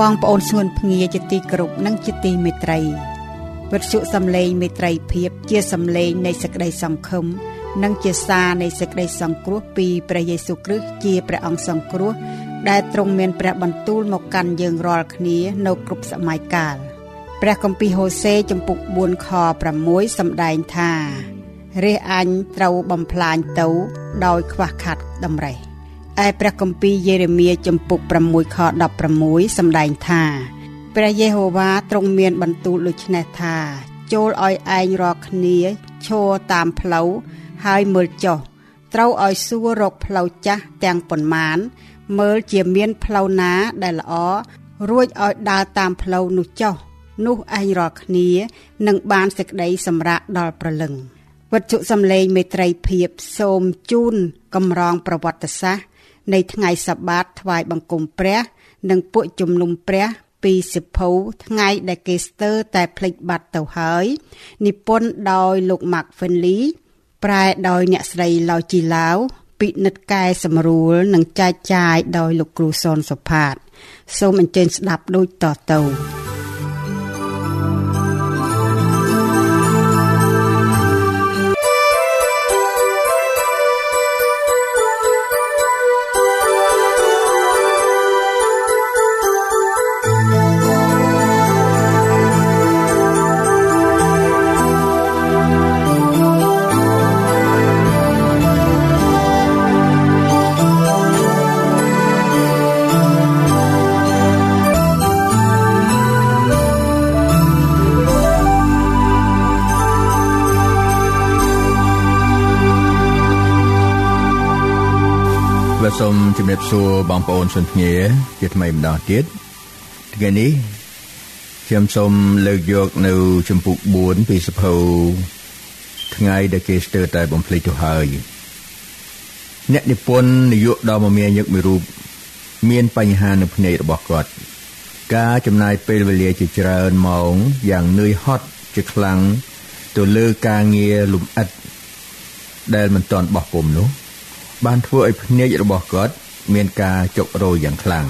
បងប្អូនស្ងួនភ្ងាជាទីគោរពនិងជាទីមេត្រីវិទ្យុសំឡេងមេត្រីភាពជាសំឡេងនៃសេចក្តីសង្ឃឹមនិងជាសារនៃសេចក្តីសង្គ្រោះពីព្រះយេស៊ូវគ្រីស្ទជាព្រះអង្គសង្គ្រោះដែលទ្រង់មានព្រះបន្ទូលមកកាន់យើងរាល់គ្នានៅគ្រប់សម័យកាលព្រះគម្ពីរហូសេចំពុក4ខ6សម្ដែងថារះអញត្រូវបំផ្លាញទៅដោយខ្វះខាតតម្រេះ ឯព្រះគម្ពីរយេរេមៀចំពុក6ខ16សម្ដែងថាព្រះយេហូវ៉ាទ្រង់មានបន្ទូលដូចនេះថា ចូលឲ្យឯងរាល់គ្នាឈរតាមផ្លូវហើយមើលចុះត្រូវឲ្យសួររកផ្លូវចាស់ទាំងប៉ុន្មាន មើលជាមានផ្លូវណាដែលល្អរួចឲ្យដើរតាមផ្លូវនោះចុះនោះឯងរាល់គ្នានឹងបានសេចក្តីសម្រាកដល់ប្រលឹងវត្ថុសំឡេងមេត្រីភាពសូមជូនកម្រងប្រវត្តិសាស្ត្រ នៃថ្ងៃសបាតថ្វាយបង្គំព្រះ និងពួកជំនុំព្រះពីសិភៅថ្ងៃដែលគេស្ទើរតែភ្លេចបាត់ទៅហើយ និពន្ធដោយលោក Mark Finley ប្រែដោយអ្នកស្រីឡៅជីឡាវពិនិត្យកែសម្រួលនិងចែកចាយដោយលោកគ្រូសនសុផាត សូមអញ្ជើញស្ដាប់ដូចតទៅ មជម្រាបសួរបងប្អូនជនភ្ងាជាថ្មីម្ដងទៀតថ្ងៃនេះខ្ញុំសូមលើកយកនៅជំពូក4ពីសភៅថ្ងៃដែលគេស្ទើរតែបំភ្លេចទៅហើយអ្នកនិពន្ធនាយកដ៏មមាញឹកមួយរូបមានបញ្ហានៅភ្នែករបស់គាត់ ការចំណាយពេលវេលាជាច្រើនម៉ោងយ៉ាងនឿយហត់ជាខ្លាំងទៅលើការងារលំអិតដែលមិនទាន់បោះពុំនោះ បានធ្វើឲ្យភ្នែករបស់គាត់មានការចុករោយយ៉ាងខ្លាំង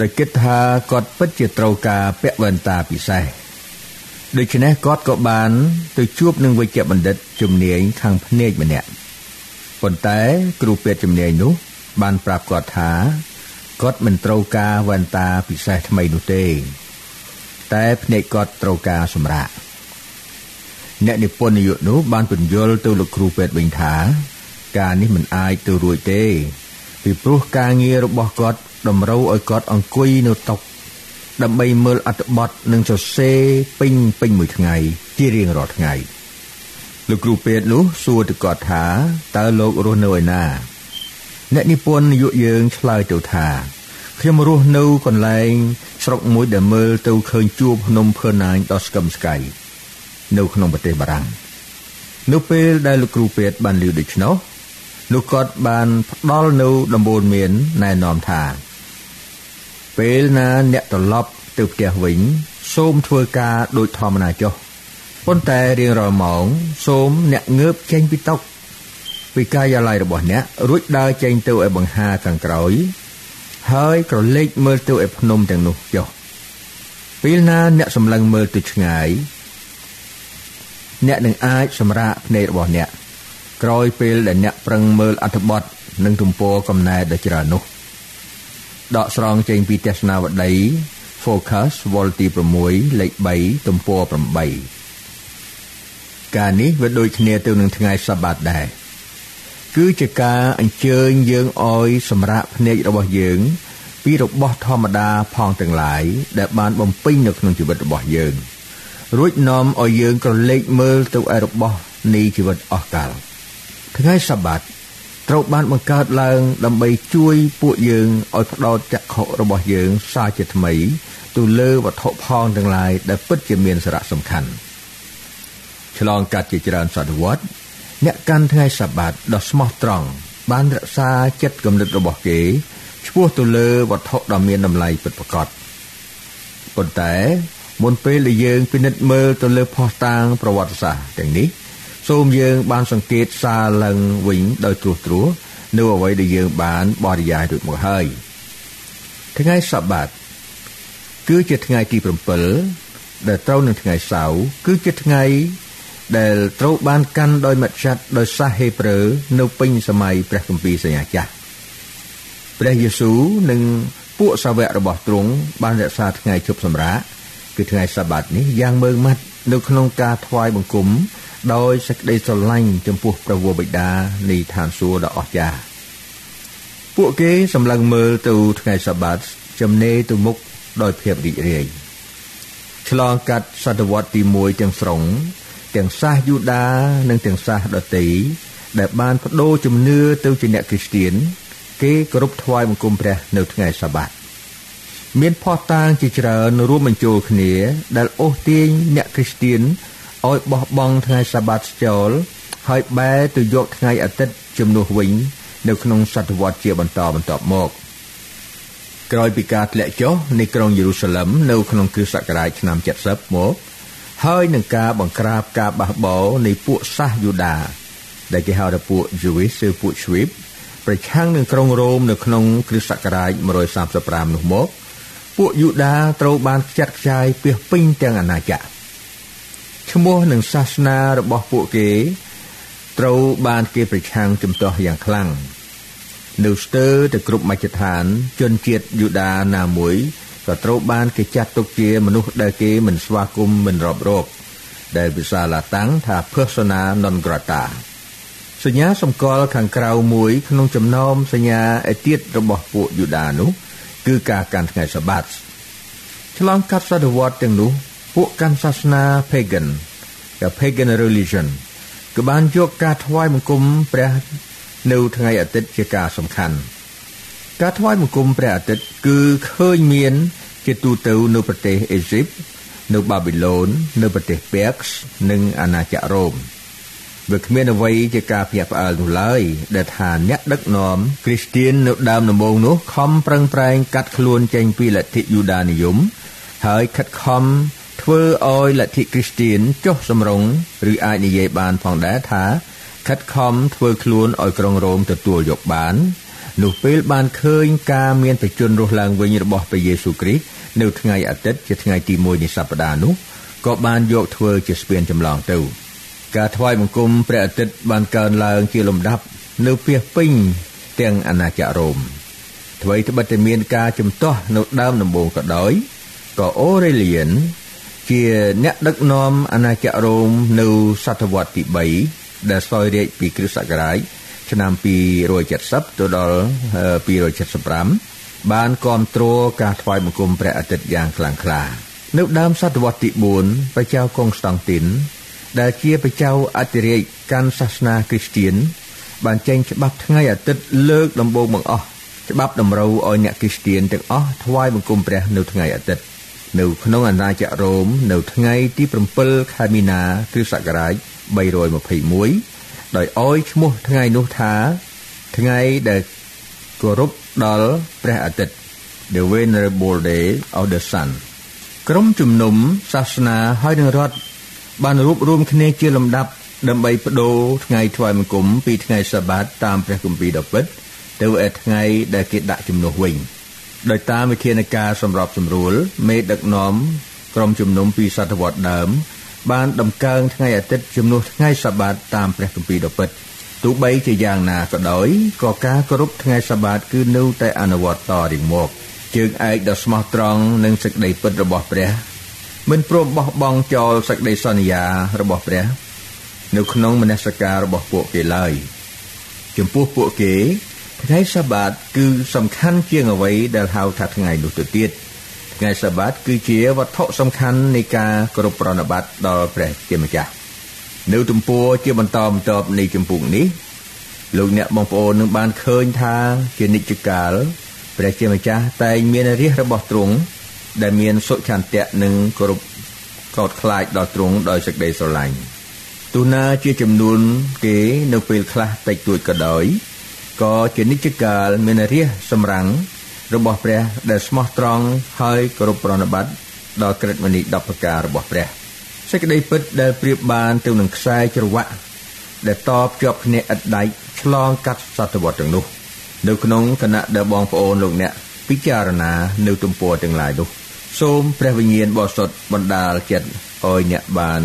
ដោយគិតថាគាត់ពិតជាត្រូវការពាក់វ៉ែនតាពិសេសដូច្នេះគាត់ក៏បានទៅជួបនឹងវេជ្ជបណ្ឌិតជំនាញខាងភ្នែកម្នាក់ប៉ុន្តែគ្រូពេទ្យជំនាញនោះ បានប្រាប់គាត់ថាគាត់មិនត្រូវការវ៉ែនតាពិសេសថ្មីនោះទេ តែភ្នែកគាត់ត្រូវការសម្រាកអ្នកនិពន្ធនាយកនោះបានពន្យល់ទៅលោកគ្រូពេទ្យវិញថា ការនេះមិនអាចទៅរួចទេពីព្រោះការងាររបស់គាត់តម្រូវឲ្យគាត់អង្គុយនៅតុដើម្បីមើលអត្ថបទនិងសរសេរពេញពេញមួយថ្ងៃជារៀងរាល់ថ្ងៃលោកគ្រូពេទ្យនោះសួរទៅគាត់ថាតើលោករស់នៅឯណាអ្នកនិពន្ធនាយកយើងឆ្លើយទៅថាខ្ញុំរស់នៅកន្លែងស្រុកមួយដែលមើលទៅឃើញជួបភ្នំភើណាញដ៏ស្កឹមស្កៃនៅក្នុងប្រទេសបារាំងនៅពេលដែលលោកគ្រូពេទ្យបានលឺដូច្នោះ លោកគាត់បានផ្ដល់នៅដំបូន្មានណែនាំថា ពេលណាអ្នកត្រឡប់ទៅផ្ទះវិញ សូមធ្វើការដូចធម្មតាចុះប៉ុន្តែរៀងរាល់ម៉ោងសូមអ្នកងើបចេញពីតុពីការិយាល័យរបស់អ្នករួចដើរចេញទៅឲ្យបង្ហាខាងក្រោយ ហើយក្រឡេកមើលទៅឲ្យភ្នំទាំងនោះចុះពេលណាអ្នកសម្លឹងមើលទៅឆ្ងាយអ្នកនឹងអាចសម្រាកភ្នែករបស់អ្នក ក្រោយពេលដែលអ្នកប្រឹងមើលអត្ថបទនិងទំព័រកំណែដ៏ច្រើននោះដកស្រង់ចេញពីទស្សនាវដ្តី Focus វ៉ុលទី6លេខ3ទំព័រ8ការនេះវាដូចគ្នាទៅនឹងថ្ងៃសបាតដែរគឺជាការអញ្ជើញយើងឲ្យសម្រាកភ្នែករបស់យើង ពីរបស់ធម្មតាផងទាំងឡាយដែលបានបំពេញនៅក្នុងជីវិតរបស់យើង រួចនាំឲ្យយើងក្រឡេកមើលទៅឯរបស់នៃជីវិតអស់កល ថ្ងៃសបាតត្រូវបានបង្កើតឡើងដើម្បីជួយពួកយើងឲ្យផ្ដោតចក្ខុរបស់យើងសារជាថ្មីទៅលើវត្ថុផងទាំងឡាយដែលពិតជាមានសារៈសំខាន់ឆ្លងកាត់ជាច្រើនសតវត្សអ្នកកាន់ថ្ងៃសបាតដ៏ស្មោះត្រង់បានរក្សាចិត្តគំនិតរបស់គេឆ្ពោះទៅលើវត្ថុដ៏មានតម្លៃពិតប្រាកដប៉ុន្តែមុនពេលដែលយើងពិនិត្យមើលទៅលើផុសតាងប្រវត្តិសាស្ត្រទាំងនេះ សូមយើងបានសង្កេតសារឡើងវិញដោយត្រួសត្រាសនៅអ្វីដែលយើងបានបរិយាយរួចមកហើយថ្ងៃសបាតគឺជាថ្ងៃទី7ដែលត្រូវនឹងថ្ងៃសៅរ៍គឺជាថ្ងៃដែលត្រូវបានកាន់ដោយមច្ឆាត់ដោយសាសហេប្រឺនៅពេញសម័យព្រះគម្ពីរសញ្ញាចាស់ព្រះយេស៊ូវនិងពួកសាវករបស់ទ្រង់បានរក្សាថ្ងៃជប់សម្រាកគឺថ្ងៃសបាតនេះយ៉ាងមើងម៉ាត់នៅក្នុងការថ្វាយបង្គំ ដោយសេចក្តីស្រឡាញ់ចំពោះព្រះវរបិតានៃឋានសួគ៌ដ៏អស្ចារ្យពួកគេសម្លឹងមើលទៅថ្ងៃសបាតចំណេទៅមុខដោយភាពរីករាយឆ្លងកាត់សតវត្សទី1ទាំងស្រុង ទាំងសាសយូដានិងទាំងសាសដទៃដែលបានបដូរជំនឿទៅជាអ្នកគ្រីស្ទៀនគេគោរពថ្វាយបង្គំព្រះនៅថ្ងៃសបាតមានផោះតាងជាច្រើនរួមបញ្ចូលគ្នា ដែលអូសទាញអ្នកគ្រីស្ទៀន ឲ្យបោះបង់ថ្ងៃសបាតចោលហើយបែរទៅយកថ្ងៃអាទិត្យជំនួសវិញ នៅក្នុងសតវត្សជាបន្តបន្ទាប់មកក្រោយពីការធ្លាក់ចុះនៃក្រុងយេរូសាឡឹមនៅក្នុងគ្រិស្តសករាជឆ្នាំ70មកហើយនឹងការបង្ក្រាបការបះបោរនៃពួកសាសយូដាដែលគេហៅថាពួក Jewish ឬពួក Swift ប្រឆាំងនឹងក្រុងរ៉ូមនៅក្នុងគ្រិស្តសករាជ135នោះមក ពួកយូដាត្រូវបានចាត់ខ្ចាយពាសពេញទាំងអាណាចក្រ ឈ្មោះនិងសាសនារបស់ពួកគេត្រូវបានគេប្រឆាំងជំទាស់យ៉ាងខ្លាំងនៅស្ទើរទៅគ្រប់មជ្ឈដ្ឋានជនជាតិយូដាណាមួយក៏ត្រូវបានគេចាត់ទុកជាមនុស្សដែលគេមិនស្វាគមន៍មិនរាប់រកដែលភាសាឡាតាំងថា persona non grata សញ្ញាសម្គាល់ខាងក្រៅមួយក្នុងចំណោមសញ្ញាឯទៀតរបស់ពួកយូដានោះគឺការកាន់ថ្ងៃសបាតឆ្លងកាត់សតវត្សទាំងនោះ ពួកកាន់សាសនា pagan ឬ pagan religion ក៏បានយកការថ្វាយបង្គំព្រះនៅថ្ងៃអាទិត្យជាការសំខាន់ការថ្វាយបង្គំព្រះអាទិត្យគឺឃើញមាន ជាទូទៅនៅប្រទេសអេស៊ីបនៅបាប៊ីឡូននៅប្រទេសពេកសនិងអាណាចក្ររ៉ូមវាគ្មានអ្វីជាការភ្ញាក់ផ្អើលនោះឡើយដែលថាអ្នកដឹកនាំគ្រីស្ទៀននៅដើមដំបូងនោះខំប្រឹងប្រែងកាត់ខ្លួនចេញពីលទ្ធិយូដានិយមហើយខិតខំ ធ្វើឲ្យលទ្ធិគ្រីស្ទៀនចុះសម្រុងឬអាចនិយាយបានផងដែរថាខិតខំធ្វើខ្លួនឲ្យក្រុងរ៉ូមទទួលយកបាននោះពេលបានឃើញការមានប្រជញ្ញរស់ឡើងវិញរបស់ព្រះយេស៊ូវគ្រីស្ទនៅថ្ងៃអាទិត្យជាថ្ងៃទី1នៃសប្តាហ៍នោះក៏បានយកធ្វើជាស្ពានចម្លងទៅការថ្វាយបង្គំព្រះអាទិត្យបានកើនឡើងជាលំដាប់នៅពាសពេញទាំងអាណាចក្ររ៉ូមអ្វីត្បិតតែមានការជំទាស់នៅដើមដំបូងក៏ដោយក៏អូរេលៀន ជាអ្នកដឹកនាំអាណាចក្ររ៉ូមនៅសតវត្សទី3ដែលសោយរាជពីគ្រិស្តសករាជឆ្នាំ270ទៅដល់275បានគ្រប់គ្រងការថ្វាយបង្គំព្រះអាទិត្យយ៉ាងខ្លាំងក្លានៅដើមសតវត្សទី4ព្រះចៅកុងស្តង់ទីន ដែលជាព្រះចៅអធិរាជកាន់សាសនាគ្រីស្ទៀនបានចេញច្បាប់ថ្ងៃអាទិត្យលើកដំបូងបង្អស់ច្បាប់តម្រូវឲ្យអ្នកគ្រីស្ទៀនទាំងអស់ថ្វាយបង្គំព្រះនៅថ្ងៃអាទិត្យ នៅក្នុងអាណាចក្ររ៉ូមនៅថ្ងៃទី7ខែមីនាគ្រិស្តសករាជ321ដោយឲ្យឈ្មោះថ្ងៃនោះថាថ្ងៃដែលគោរពដល់ព្រះអាទិត្យ The Venerable Day of the Sun ក្រុមជំនុំសាសនាហើយនឹងរដ្ឋបានរួបរวมគ្នាជាលំដាប់ដើម្បីបដូរថ្ងៃថ្វាយបង្គំពីថ្ងៃសបាតតាមព្រះគម្ពីរដ៏ពិតទៅឯថ្ងៃដែលគេដាក់ជំនួសវិញ ដោយតាមវិធានការសម្របសម្រួល មេដឹកនាំក្រុមជំនុំពីសតវត្សដើម បានដំកើងថ្ងៃអាទិត្យជំនួសថ្ងៃសបាតតាមព្រះគម្ពីរដ៏ពិតទោះបីជាយ៉ាងណាក៏ដោយក៏ការគោរពថ្ងៃសបាតគឺនៅតែអនុវត្តតរៀងមកជើងឯកដ៏ស្មោះត្រង់និងសេចក្តីពិតរបស់ព្រះមិនព្រមបោះបង់ចោលសេចក្តីសន្យារបស់ព្រះ នៅក្នុងមនសិការរបស់ពួកគេឡើយ ចំពោះពួកគេ ថ្ងៃសបាតគឺសំខាន់ជាងអ្វីដែលហៅថាថ្ងៃនោះទៅទៀតថ្ងៃសបាតគឺជាវត្ថុសំខាន់នៃការគោរពប្រណិប័តដល់ព្រះជាម្ចាស់នៅទំព័រជាបន្តបន្ទាប់នៃចម្ពោះនេះលោកអ្នកបងប្អូននឹងបានឃើញថាជានិច្ចកាលព្រះជាម្ចាស់តែងមានរាជរបស់ទ្រង់ដែលមានសុឆន្ទៈនិងគោរពកោតខ្លាចដល់ទ្រង់ដោយសេចក្តីស្រឡាញ់ទូណាជាចំនួនគេនៅពេលខ្លះតិចតួចក៏ដោយ ក៏ជានិច្ចកាលមានរាជសម្រាំងរបស់ព្រះដែលស្មោះត្រង់ហើយគោរពប្រណិប័តដល់ក្រឹតមនី10ប្រការរបស់ព្រះសេចក្តីពិតដែលប្រៀបបានទៅនឹងខ្សែច្រវាក់ដែលតបជាប់គ្នាឥតដាច់ឆ្លងកាត់សតវត្សទាំងនោះនៅក្នុងគណៈដែលបងប្អូនលោកអ្នកពិចារណានៅទំព័រទាំងឡាយនោះសូមព្រះវិញ្ញាណបរិសុទ្ធបណ្ដាលចិត្តឲ្យអ្នកបាន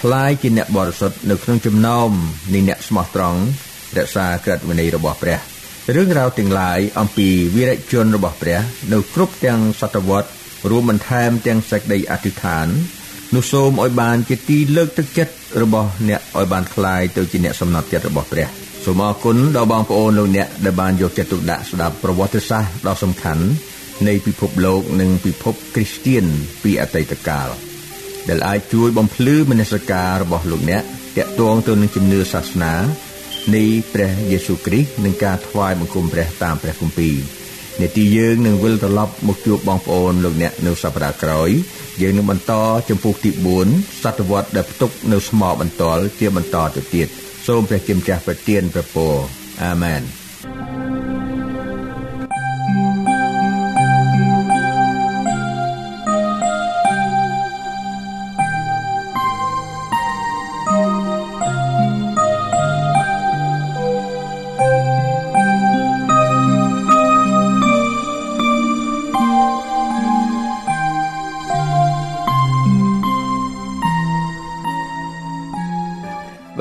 คล้ายជាអ្នកបរិសុទ្ធនៅក្នុងចំណោមនៃអ្នកស្មោះត្រង់ រក្សាក្រឹតវិន័យរបស់ព្រះរឿងរ៉ាវទាំងឡាយអំពីវីរៈជនរបស់ព្រះនៅគ្រប់ទាំងសតវត្សរួមបន្ថែមទាំងសេចក្តីអធិដ្ឋាននោះសូមឲ្យបានជាទីលើកទឹកចិត្តរបស់អ្នកឲ្យបានคลายទៅជាអ្នកសំណត់ចិត្តរបស់ព្រះសូមអរគុណដល់បងប្អូនលោកអ្នកដែលបានយកចិត្តទុកដាក់ស្ដាប់ប្រវត្តិសាស្ត្រដ៏សំខាន់នៃពិភពលោកនិងពិភពគ្រីស្ទៀនពីអតីតកាលដែលអាចជួយបំភ្លឺមនសិការរបស់លោកអ្នកតាក់ទងទៅនឹងជំនឿសាសនា នៃព្រះយេស៊ូវគ្រីស្ទនិងការថ្វាយបង្គំព្រះតាមព្រះគម្ពីរនេតិយើងនឹងវិលត្រឡប់មកជួបបងប្អូនលោកអ្នកនៅសប្តាហ៍ក្រោយយើងនឹងបន្តចំពោះទី4សតវត្សដែលផ្ទុកនៅស្មោបន្ទាល់ជាបន្តទៅទៀតសូមព្រះជាម្ចាស់ប្រទានព្រះពរអាមែន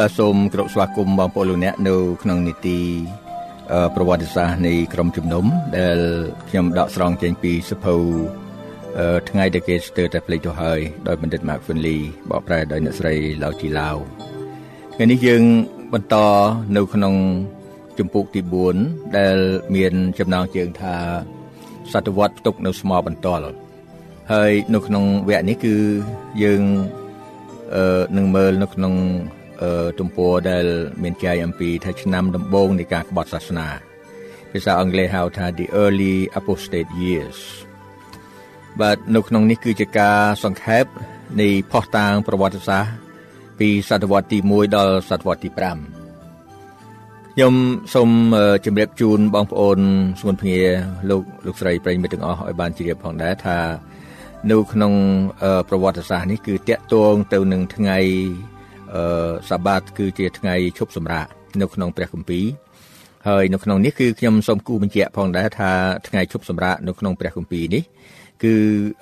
បាទសូមគោរពស្វាគមន៍បងប្អូនលោកអ្នកនៅក្នុងនីតិប្រវត្តិសាស្ត្រនៃក្រមជំនុំដែលខ្ញុំដកស្រង់ចេញពីសភៅថ្ងៃដែលគេស្ទើរតែផ្លេចទៅហើយដោយបណ្ឌិត Mark Finley បកប្រែដោយអ្នកស្រីឡៅជីឡាវថ្ងៃនេះយើងបន្តនៅក្នុងជំពូកទី4ដែលមានចំណងជើងថាសតវត្សផ្ទុកនៅស្មោបន្ទាល់ហើយនៅក្នុងវគ្គនេះគឺយើងអឺនឹងមើលនៅក្នុង ទំព័រដែលមានចែកអំពីថាឆ្នាំដំបូងនៃការក្បត់សាសនាភាសាអង់គ្លេសហៅថា the early apostate years បាទនៅក្នុងនេះគឺជាការសង្ខេបនៃផុសតាងប្រវត្តិសាស្ត្រពីសតវត្សទី1ដល់សតវត្សទី5ខ្ញុំសូមជម្រាបជូនបងប្អូនស្មុនភ្ងាលោកលោកស្រីប្រិយមិត្តទាំងអស់ឲ្យបានជ្រាបផងដែរថានៅក្នុងប្រវត្តិសាស្ត្រនេះគឺតាក់ទងទៅនឹងថ្ងៃ អឺសាបាតគឺជាថ្ងៃឈប់សម្រាកនៅក្នុងព្រះគម្ពីរហើយនៅក្នុងនេះគឺខ្ញុំសូមគូបញ្ជាក់ផងដែរថាថ្ងៃឈប់សម្រាកនៅក្នុងព្រះគម្ពីរនេះគឺ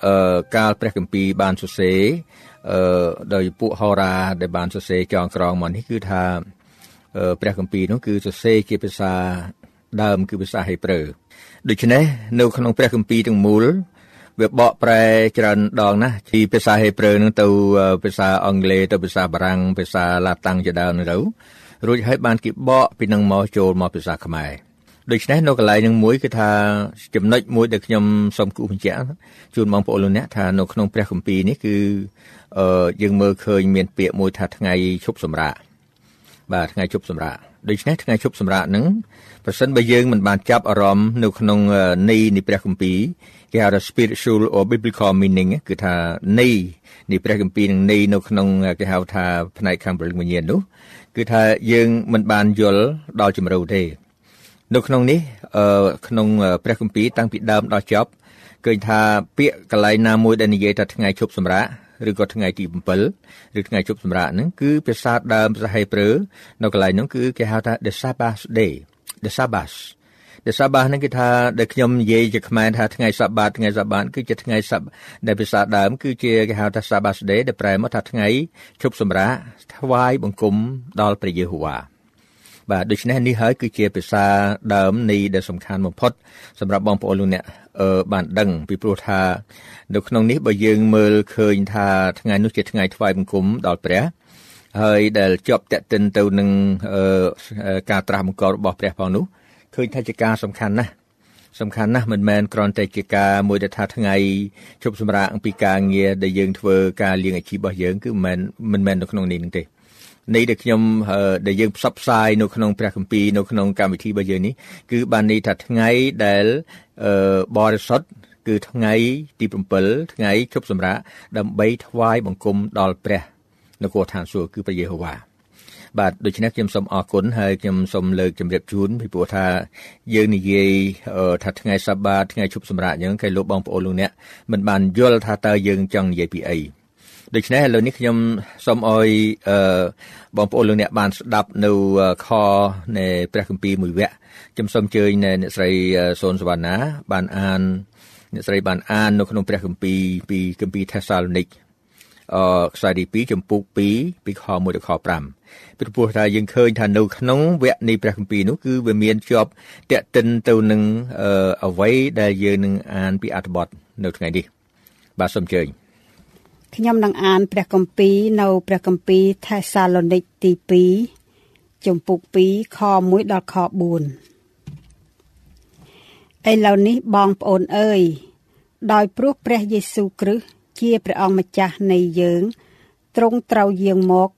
អឺកាលព្រះគម្ពីរបានសរសេរអឺដោយពួកហោរាដែលបានសរសេរចងក្រងមកនេះគឺថាព្រះគម្ពីរនោះគឺសរសេរជាភាសាដើមគឺភាសាហេប្រឺដូច្នេះនៅក្នុងព្រះគម្ពីរទាំងមូល វាបកប្រែច្រើនដងណាស់ពីភាសាហេប្រឺនឹងទៅភាសាអង់គ្លេសទៅភាសាបារាំងភាសាឡាតាំងជាដើមទៅរួចហើយបានគេបកពីនឹងមកចូលមកភាសាខ្មែរដូច្នេះនៅកន្លែងនឹងមួយគឺថាចំណុចមួយដែលខ្ញុំសូមគូបញ្ជាក់ជូនបងប្អូនលោកអ្នកថានៅក្នុងព្រះគម្ពីរនេះគឺអឺយើងមើលឃើញមានពាក្យមួយថាថ្ងៃឈប់សម្រាកបាទថ្ងៃឈប់សម្រាកដូច្នេះថ្ងៃឈប់សម្រាកហ្នឹងប្រសិនបើយើងមិនបានចាប់អារម្មណ៍នៅក្នុងន័យនៃព្រះគម្ពីរ គេហៅថា spiritual or biblical meaning គឺថាន័យនៃព្រះគម្ពីរនឹងន័យនៅក្នុងគេហៅថាផ្នែកខាងព្រលឹងវិញ្ញាណនោះគឺថាយើងមិនបានយល់ដល់ជំរៅទេនៅក្នុងនេះក្នុងព្រះគម្ពីរតាំងពីដើមដល់ចប់ឃើញថាពាក្យកន្លែងណាមួយដែលនិយាយថាថ្ងៃឈប់សម្រាកឬក៏ថ្ងៃទី7ឬថ្ងៃជប់សម្រាកហ្នឹងគឺភាសាដើមភាសាហេប្រឺនៅកន្លែងហ្នឹងគឺគេហៅថា the sabbath day the sabbath the sabbath ហ្នឹងគឺថាដែលខ្ញុំនិយាយជាខ្មែរថាថ្ងៃសបាតថ្ងៃសបាតគឺជាថ្ងៃសបដែលភាសាដើមគឺជាគេហៅថា sabbath day ដែលប្រែមកថាថ្ងៃជប់សម្រាកថ្វាយបង្គំដល់ព្រះយេហូវ៉ាបបាទដូច្នេះនេះហើយគឺជាភាសាដើមនៃដែលសំខាន់បំផុតសម្រាប់បងប្អូនលោកអ្នកអឺបានដឹងពីព្រោះថានៅក្នុងនេះបើយើងមើលឃើញថាថ្ងៃនោះជាថ្ងៃថ្វាយបង្គំដល់ព្រះហើយដែលជាប់តេតិនទៅនឹងការត្រាស់បង្គាប់របស់ព្រះផងនោះ ឃើញថាជាការសំខាន់ណាស់សំខាន់ណាស់មិនមែនគ្រាន់តែជាការមួយដែលថាថ្ងៃជប់សម្រាកអំពីការងារដែលយើងធ្វើការលៀងអាជីពរបស់យើងគឺមិនមិនមែននៅក្នុងនេះនឹងទេនៃដែលខ្ញុំដែលយើងផ្សព្វផ្សាយនៅក្នុងព្រះគម្ពីរនៅក្នុងកម្មវិធីរបស់យើងនេះគឺបានន័យថាថ្ងៃដែលបរិសុទ្ធគឺថ្ងៃទី7ថ្ងៃជប់សម្រាកដើម្បីថ្វាយបង្គំដល់ព្រះនគរឋានសួគ៌គឺព្រះយេហូវ៉ា បាទដូច្នេះខ្ញុំសូមអរគុណហើយខ្ញុំសូមលើកជម្រាបជូនពីព្រោះថាយើងនិយាយថាថ្ងៃសបាតថ្ងៃជប់សម្រាប់អញ្ចឹងគេលោកបងប្អូនលោកអ្នកមិនបានយល់ថាតើយើងចង់និយាយពីអីដូច្នេះឥឡូវនេះខ្ញុំសូមអោយអឺបងប្អូនលោកអ្នកបានស្ដាប់នៅខនៃព្រះគម្ពីរមួយវគ្គខ្ញុំសូមអញ្ជើញអ្នកស្រីសូនសវណ្ណាបានអានអ្នកស្រីបានអាននៅក្នុងព្រះគម្ពីរពីគម្ពីរថេសាឡូនីកអឺខ្សែទី2ចំពុក2ពីខ1ដល់ខ5 ពីព្រោះថាយើងឃើញថានៅក្នុងវគ្គនៃព្រះគម្ពីរនោះគឺវាមានជាប់តេតិនទៅនឹងអ្វីដែលយើងនឹងអានពីអត្ថបទនៅថ្ងៃនេះបាទសូមអញ្ជើញខ្ញុំនឹងអានព្រះគម្ពីរនៅព្រះគម្ពីរថេសាឡូនីកទី2ចំពុក2ខ1ដល់ខ4ឥឡូវនេះបងប្អូនអើយដោយព្រោះព្រះយេស៊ូវគ្រីស្ទជាព្រះអង្គម្ចាស់នៃយើងទ្រង់ត្រូវយាងមក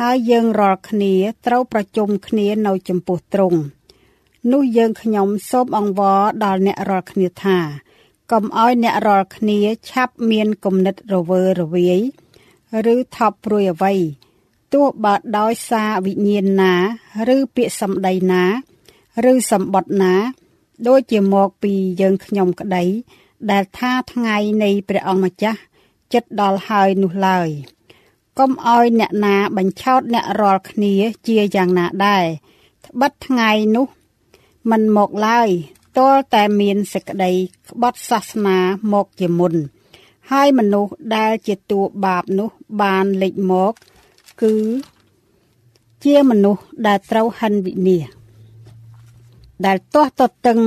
ហើយយើងរាល់គ្នាត្រូវប្រជុំគ្នានៅចំពោះទ្រង់នោះយើងខ្ញុំសូមអង្វរដល់អ្នករាល់គ្នាថាកុំឲ្យអ្នករាល់គ្នាឆាប់មានគំនិតរវើរវាយឬថប់ព្រួយអ្វីទោះបើដោយសារវិញ្ញាណណា ឬពាក្យសម្ដីណា ឬសម្បត្តិណា ដូចជាមកពីយើងខ្ញុំក្តី ដែលថាថ្ងៃនៃព្រះអង្គម្ចាស់ចិត្តដល់ហើយនោះឡើយ កុំឲ្យអ្នកណាបញ្ឆោតអ្នករាល់គ្នាជាយ៉ាងណាដែរត្បិតថ្ងៃនោះมันមកឡើយទាល់តែមានសេចក្តីក្បត់សាសនាមកជាមុន ហើយមនុស្សដែលជាតួបាបនោះបានលេចមកគឺជាមនុស្សដែលត្រូវហិនវិនាសដែលទាស់តតឹង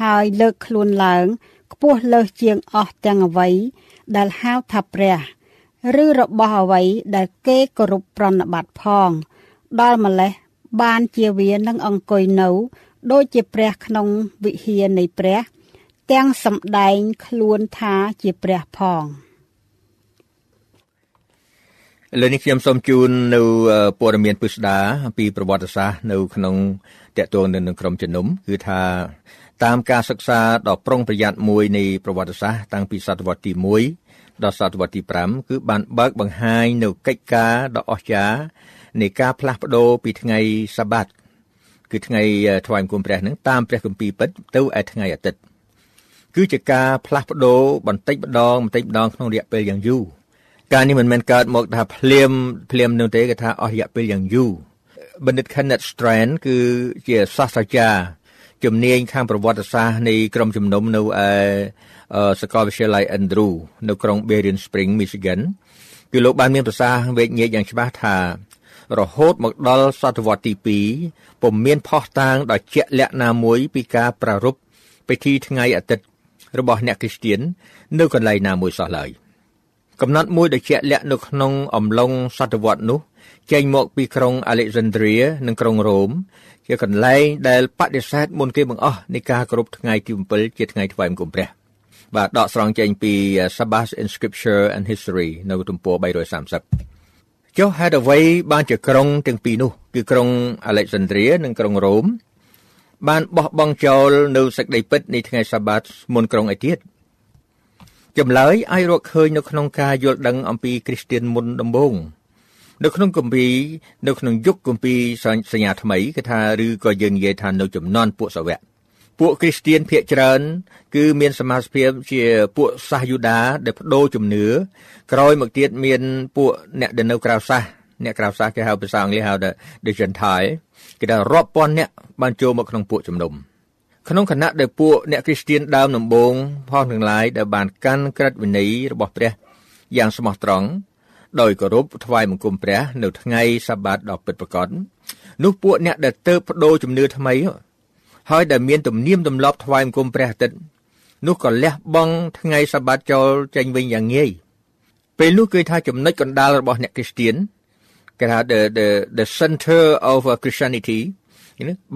ហើយលើកខ្លួនឡើង ខ្ពស់លើសជាងអស់ទាំងអ្វីដែលហៅថាព្រះ ឬរបស់អ្វីដែលគេគោរពប្រណិប័តផង ដល់ម្លេះបានជាវានឹងអង្គុយនៅ ដូចជាព្រះក្នុងវិហារនៃព្រះ ទាំងសម្ដែងខ្លួនថាជាព្រះផងលើនេះខ្ញុំសូមជូននៅព័ត៌មានពិស្ដាពីប្រវត្តិសាស្ត្រនៅ ក្នុងតកតងនឹងក្រុមជំនុំគឺថាតាមការសិក្សាដ៏ប្រុងប្រយ័ត្នមួយនៃប្រវត្តិសាស្ត្រតាំងពីសតវត្សទី1 ដល់សតវត្សទី5គឺបានបើកបង្ហាញនៅកិច្ចការដ៏អស្ចារ្យនៃការផ្លាស់ប្ដូរពីថ្ងៃសាបាតគឺថ្ងៃថ្វាយបង្គំព្រះនឹងតាមព្រះគម្ពីរពិតទៅឯថ្ងៃអាទិត្យគឺជាការផ្លាស់ប្ដូរបន្តិចម្ដងបន្តិចម្ដងក្នុងរយៈពេលយ៉ាងយូរការនេះមិនមែនកើតមកថាភ្លាមភ្លាមនោះទេគេថាអស់រយៈពេលយ៉ាងយូរបណ្ឌិត Kenneth Strand គឺជាសាស្ត្រាចារ្យជំនាញខាងប្រវត្តិសាស្ត្រនៃក្រុមជំនុំនៅឯ សាកលវិទ្យាល័យ Andrew នៅក្រុង Berrien Springs Michigan គឺលោកបានមានប្រសាសន៍វែកញែកយ៉ាងច្បាស់ថា រហូតមកដល់សតវត្សទី2ពុំមានផុសតាងដ៏ជាក់លាក់ណាមួយពីការប្រារព្ធពិធីថ្ងៃអាទិត្យរបស់អ្នកគ្រីស្ទៀននៅកន្លែងណាមួយសោះឡើយកំណត់មួយដ៏ជាក់លាក់នៅក្នុងអំឡុងសតវត្សនោះចេញមកពីក្រុង Alexandria និងក្រុងរ៉ូមជាកន្លែងដែលបដិសេធមុនគេបង្អស់នៃការគោរពថ្ងៃទី7ជាថ្ងៃថ្វាយបង្គំព្រះ បាទដកស្រង់ចេញពី Sabbath in Scripture and History នៅទំព័រ330ចុះហេតុអ្វីបានជាក្រុងទាំងពីរនោះ គឺក្រុង Alexandria និងក្រុងរ៉ូមបានបោះបង់ចោលនៅសេចក្តីពិតនៃថ្ងៃសាបាតមុនក្រុងឯទៀតចម្លើយអាចរកឃើញនៅក្នុងការយល់ដឹងអំពីគ្រីស្ទានមុនដំបូងនៅក្នុងគម្ពីរនៅក្នុងយុគគម្ពីរសញ្ញាថ្មីគេថាឬក៏យើងនិយាយថានៅចំនួនពួកសាវក ពួកគ្រីស្ទៀនភាគច្រើន គឺមានសមាជិកជាពួកសាសយូដាដែលបដូរជំនឿក្រោយមកទៀតមានពួកអ្នកដែលនៅក្រៅសាសអ្នកក្រៅសាសគេហៅភាសាអង់គ្លេសហៅថា the gentile គេថារាប់ពាន់អ្នកបានចូលមកក្នុងពួកជំនុំក្នុងគណៈដែលពួកអ្នកគ្រីស្ទៀនដើមដំបូងផងទាំងឡាយដែលបានកាន់ក្រឹតវិន័យរបស់ព្រះយ៉ាងស្មោះត្រង់ដោយគោរពថ្វាយបង្គំព្រះ នៅថ្ងៃសាបាតដ៏ពិតប្រាកដនោះពួកអ្នកដែលទៅបដូរជំនឿថ្មី ហើយដែលមានទំនៀមទម្លាប់ថ្វាយបង្គំព្រះអាទិត្យនោះក៏លះបង់ថ្ងៃសបាតចូលចេញវិញយ៉ាងងាយពេលនោះគឺថាចំណុចកណ្ដាលរបស់អ្នកគ្រីស្ទៀនគេថា the the the center of Christianity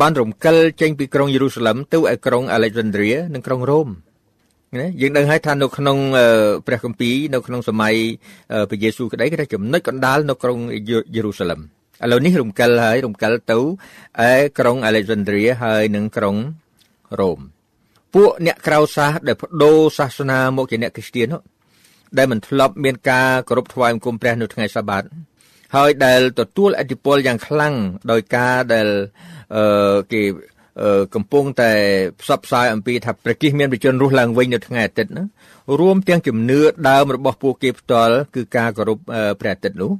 បានរំកិលចេញពីក្រុងយេរូសាឡឹមទៅឯក្រុង Alexandria និងក្រុងរ៉ូមណាយើងដឹងហើយថានៅក្នុងព្រះគម្ពីរនៅក្នុងសម័យព្រះយេស៊ូវក្តីគេថាចំណុចកណ្ដាលនៅក្រុងយេរូសាឡឹម ឥឡូវនេះរំកិលហើយរំកិលទៅឯក្រុង Alexandria ហើយនិងក្រុងរ៉ូមពួកអ្នកក្រៅសាសដែលបដូរសាសនាមកជាអ្នកគ្រីស្ទានដែលមិនធ្លាប់មានការគោរពថ្វាយបង្គំព្រះនៅថ្ងៃសាបាតហើយដែលទទួលអធិពលយ៉ាងខ្លាំងដោយការដែលអឺគេកំពុងតែផ្សព្វផ្សាយអំពីថាព្រះគិសមានប្រជជនរស់ឡើងវិញនៅថ្ងៃអាទិត្យណារួមទាំងជំនឿដើមរបស់ពួកគេផ្ទាល់គឺការគោរពព្រះអាទិត្យនោះ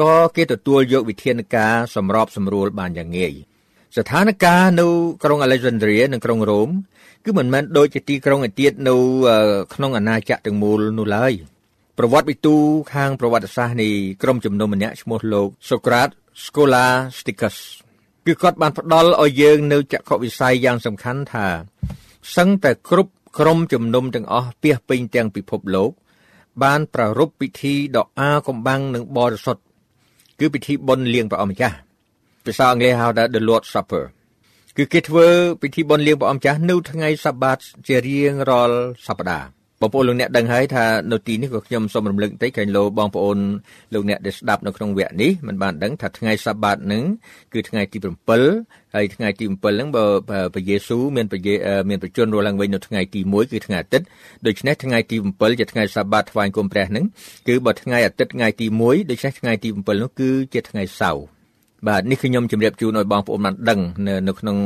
ក៏គេទទួលយកវិធានការសម្របសម្រួលបានយ៉ាងងាយស្ថានភាពនៅក្រុង Alexandria និងក្រុងរ៉ូមគឺមិនមែនដូចជាទីក្រុងឯទៀតនៅក្នុងអាណាចក្រទាំងមូលនោះឡើយប្រវត្តិវិទូខាងប្រវត្តិសាស្ត្រនៃក្រុមជំនុំម្នាក់ឈ្មោះលោក Socrates Scholasticus គឺគាត់បានផ្ដល់ឲ្យយើងនៅចក្ខុវិស័យយ៉ាងសំខាន់ថាសឹងតែគ្រប់ក្រុមជំនុំទាំងអស់ពាសពេញទាំងពិភពលោក បានប្រារព្ធពិធីដ៏អាកំបាំងនិងបរិសុទ្ធ គឺពិធីបុណ្យលៀងព្រះអម្ចាស់ភាសាអង់គ្លេសហៅថា The Lord's Supper គឺគេធ្វើពិធីបុណ្យលៀងព្រះអម្ចាស់នៅថ្ងៃសបាតជារៀងរាល់សប្តាហ៍ បងប្អូនលោកអ្នកដឹងហើយថានៅទីនេះក៏ខ្ញុំសូមរំលឹកបន្តិចក្រែងលោបងប្អូនលោកអ្នកដែលស្ដាប់នៅក្នុងវគ្គនេះមិនបានដឹងថាថ្ងៃសបាតនឹងគឺថ្ងៃទី7ហើយថ្ងៃទី7ហ្នឹងបើព្រះយេស៊ូវមានព្រះមានប្រជញ្ញរស់ឡើងវិញនៅថ្ងៃទី1គឺថ្ងៃអាទិត្យដូច្នេះថ្ងៃទី7ជាថ្ងៃសបាតថ្វាយគុំព្រះហ្នឹងគឺបើថ្ងៃអាទិត្យថ្ងៃទី1ដូច្នេះថ្ងៃទី7នោះគឺជាថ្ងៃសៅរ៍ បាទនេះគឺខ្ញុំជម្រាបជូនឲ្យបងប្អូនបានដឹងនៅនៅក្នុង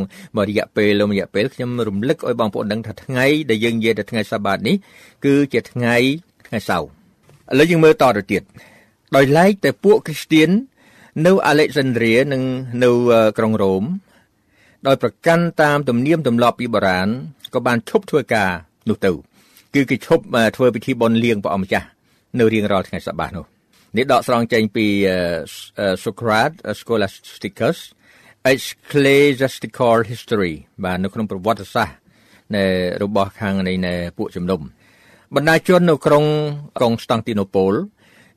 រយៈពេលលំរយៈពេលខ្ញុំរំលឹកឲ្យបងប្អូនដឹងថាថ្ងៃដែលយើងនិយាយទៅថ្ងៃសបាតនេះគឺជាថ្ងៃថ្ងៃសៅរ៍ឥឡូវយើងមើលតទៅទៀតដោយឡែកតែពួកគ្រីស្ទៀននៅអាឡិចសាន់ដ្រីនិងនៅក្រុងរ៉ូមដោយប្រកាន់តាមទំនៀមទម្លាប់ពីបុរាណក៏បានឈប់ធ្វើការនោះទៅ គឺគេឈប់ធ្វើពិធីបុណ្យលៀងព្រះអម្ចាស់នៅរៀងរាល់ថ្ងៃសបាតនោះ នេះដកស្រង់ចេញពី Socrates Scholasticus Ecclesiastical History បាទនៅក្នុងប្រវត្តិសាស្ត្រនៃរបស់ខាងនៃពួកជំនុំបណ្ដាជននៅក្រុងក្រុងស្តង់ទីណូប៉ូល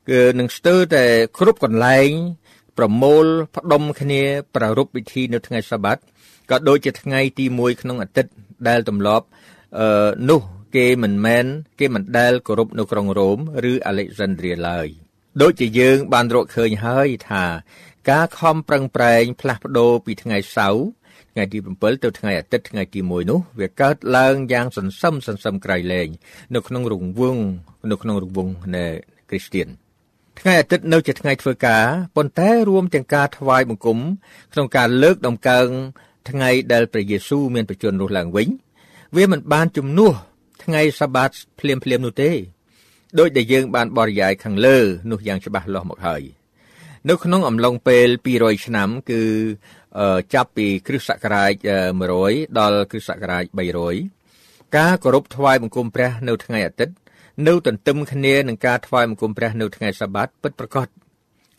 គឺនឹងស្ទើរតែគ្រប់កន្លែងប្រមូលផ្ដុំគ្នាប្រារព្ធពិធីនៅថ្ងៃសបាតក៏ដូចជាថ្ងៃទី1ក្នុងអាទិត្យដែលទម្លាប់អឺនោះគេមិនមែនគេមិនដែលគោរពនៅក្រុងរ៉ូម ឬអាឡិចសាន់ដ្រីឡើយ ដូចជាយើងបានរកឃើញហើយថា ការខំប្រឹងប្រែងផ្លាស់ប្ដូរពីថ្ងៃសៅរ៍ថ្ងៃទី7ទៅថ្ងៃអាទិត្យថ្ងៃទី1នោះវាកើតឡើងយ៉ាងសន្សឹមសន្សឹមក្រៃលែងនៅក្នុងរង្វង់នៅក្នុងរង្វង់នៃគ្រីស្ទៀនថ្ងៃអាទិត្យនៅជាថ្ងៃធ្វើការប៉ុន្តែរួមទាំងការថ្វាយបង្គំក្នុងការលើកដំកើងថ្ងៃដែលព្រះយេស៊ូវមានប្រជញ្ញរស់ឡើងវិញ វាមិនបានជំនួសថ្ងៃសាបាតភ្លាមភ្លាមនោះទេ ដោយដែលយើងបានបរិយាយខាងលើនោះយ៉ាងច្បាស់លាស់មកហើយនៅក្នុងអំឡុងពេល200ឆ្នាំគឺចាប់ពីគ្រិស្តសករាជ100ដល់គ្រិស្តសករាជ300ការគោរពថ្វាយបង្គំព្រះនៅថ្ងៃអាទិត្យនៅទន្ទឹមគ្នានឹងការថ្វាយបង្គំព្រះនៅថ្ងៃសាបាតពិតប្រាកដ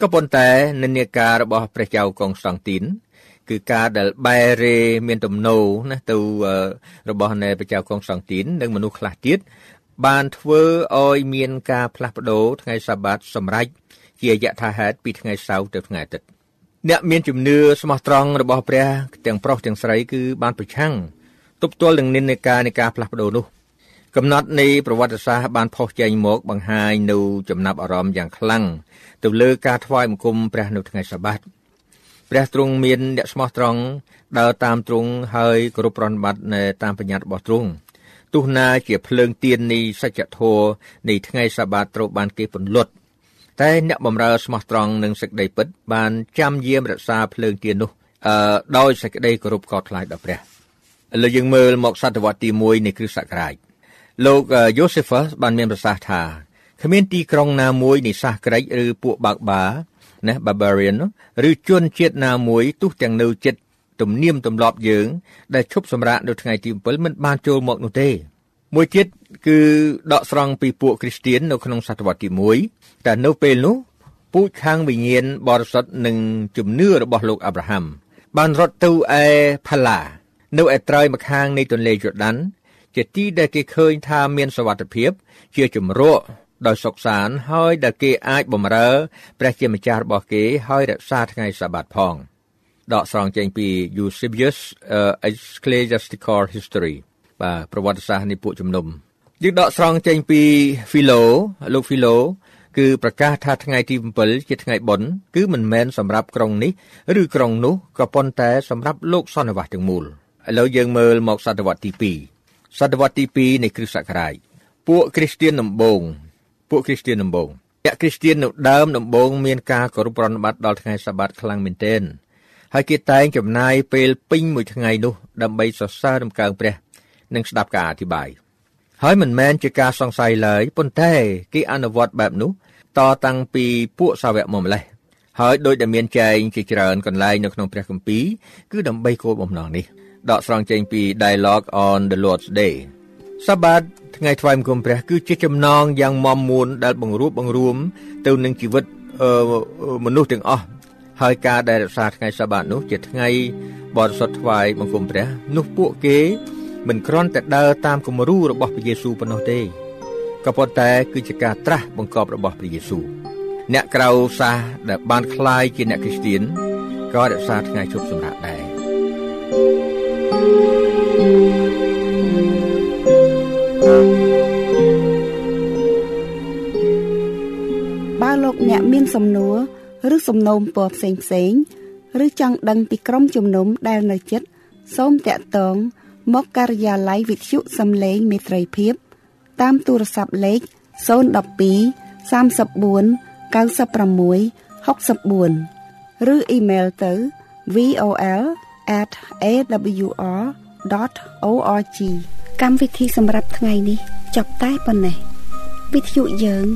ក៏ប៉ុន្តែនិន្នាការរបស់ព្រះចៅកុងស្តង់ទីន គឺការដែលបែរេមានទំនោរណាទៅរបស់នៃព្រះចៅកុងស្តង់ទីន និងមនុស្សខ្លះទៀត បានធ្វើឲ្យមានការផ្លាស់ប្ដូរថ្ងៃសាបាតសម្រាប់ជាយថាហេតុពីថ្ងៃសៅរ៍ទៅថ្ងៃអាទិត្យអ្នកមានជំនឿស្មោះត្រង់របស់ព្រះទាំងប្រុសទាំងស្រីគឺបានប្រឆាំងទប់ទល់នឹងនិន្នាការនៃការផ្លាស់ប្ដូរនោះកំណត់នៃប្រវត្តិសាស្ត្របានផុសចេញមកបង្ហាញនៅចំណាប់អារម្មណ៍យ៉ាងខ្លាំងទៅលើការថ្វាយបង្គំព្រះនៅថ្ងៃសាបាតព្រះទ្រង់មានអ្នកស្មោះត្រង់ដើរតាមទ្រង់ហើយគោរពប្រណិប័តនៅតាមបញ្ញត្តិរបស់ទ្រង់ ទោះណាជាភ្លើងទៀននៃសច្ចធម៌នៃថ្ងៃសាបាតត្រូវបានគេពន្លត់តែអ្នកបម្រើស្មោះត្រង់នឹងសេចក្តីពិត បានចាំយាមរក្សាភ្លើងទៀននោះអឺដោយសេចក្តីគោរពកោតថ្លៃដល់ព្រះឥឡូវយើងមើលមកសតវត្សទី1នៃគ្រិស្តសករាជលោកយូសេហ្វសបានមានប្រសាសន៍ថាគ្មានទីក្រុងណាមួយនៃសាសក្រិចឬពួកបាក់បាណា barbarian ឬជនជាតិណាមួយទោះទាំងនៅចិត្ត ទំនៀមទម្លាប់យើង ដែលឈប់សម្រាកនៅថ្ងៃទី7មិនបានចូលមកនោះទេ មួយទៀតគឺដកស្រង់ពីពួកគ្រីស្ទៀននៅក្នុងសតវត្សទី1តែនៅពេលនោះពូជខាងវិញ្ញាណបរិសុទ្ធនិងជំនឿរបស់លោកអាប់រ៉ាហាំបានរត់ទៅឯផាឡា នៅឯត្រើយម្ខាងនៃទន្លេយូដាន ជាទីដែលគេឃើញថាមានសវត្ថិភាព ជាជំរកដោយសុខសានហើយដែលគេអាចបំរើព្រះជាម្ចាស់របស់គេហើយរក្សាថ្ងៃសាបាតផង ដកស្រង់ចេញពី Eusebius uh, Ecclesiastical History បាទប្រវត្តិសាស្ត្រនៃពួកជំនុំយើងដកស្រង់ចេញពី Philo លោក Philo គឺប្រកាសថាថ្ងៃទី7ជាថ្ងៃបុណ្យគឺមិនមែនសម្រាប់ក្រុងនេះឬក្រុងនោះក៏ប៉ុន្តែសម្រាប់លោកសន្និវាសទាំងមូលឥឡូវយើងមើលមកសតវត្សទី2សតវត្សទី2នៃគ្រិស្តសករាជពួកគ្រីស្ទានដំបូងពួកគ្រីស្ទានដំបូងអ្នកគ្រីស្ទាននៅដើមដំបូងមានការគោរពប្រណិប័តដល់ថ្ងៃសាបាតខ្លាំងមែនទែន ហើយគេតែងចំណាយពេលពេញមួយថ្ងៃនោះដើម្បីសរសើររំកើងព្រះ និងស្ដាប់ការអធិប្បាយហើយមិនមែនជាការសង្ស័យឡើយប៉ុន្តែគេអនុវត្តបែបនោះតតាំងពីពួកសាវកមកម្លេះហើយដោយដែលមានចែងជាច្រើនកន្លែងនៅក្នុងព្រះគម្ពីរគឺដើម្បីគោលបំណងនេះដកស្រង់ចេញពី Dialogue on the Lord's Day សបាតថ្ងៃថ្វាយបង្គំព្រះគឺជាចំណងយ៉ាងមមមួនដែលបង្រួបបង្រួមទៅនឹងជីវិតមនុស្សទាំងអស់ ហើយការដែលរក្សាថ្ងៃសបាតនោះជាថ្ងៃបរិសុទ្ធថ្វាយបង្គំព្រះនោះពួកគេមិនគ្រាន់តែដើរតាមគំរូរបស់ព្រះយេស៊ូវប៉ុណ្ណោះទេក៏ប៉ុន្តែគឺជាការត្រាស់បង្កប់របស់ព្រះយេស៊ូវអ្នកក្រៅសាសដែលបានคล้ายជាអ្នកគ្រីស្ទៀនក៏រក្សាថ្ងៃជប់សម្រាប់ដែរបើលោកអ្នកមានសំណួរ ឬសំណូមពរផ្សេងផ្សេងឬចង់ដឹងពីក្រុមជំនុំដែលនៅជិតសូមតាក់ទងមកការិយាល័យវិទ្យុសំឡេងមេត្រីភាព តាមទូរស័ព្ទលេខ012 34 96 64ឬអ៊ីមែលទៅ vol@awr.org កម្មវិធីសម្រាប់ថ្ងៃនេះ ចប់តែប៉ុណ្ណេះវិទ្យុយើង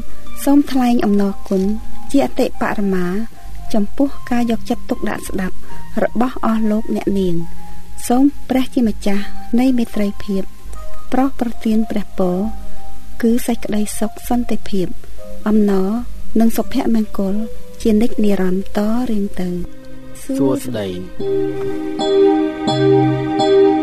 សូមថ្លែងអំណរគុណ ជាអតិបរមា ចំពោះការយកចិត្តទុកដាក់ស្ដាប់ របស់អស់លោកអ្នកនាង សូមព្រះជាម្ចាស់នៃមេត្រីភាព ប្រោសប្រទានព្រះពរគឺសេចក្តីសុខសន្តិភាព អំណរនិងសុភមង្គល ជានិច្ចនិរន្តរ៍រៀងទៅសួស្តី thank you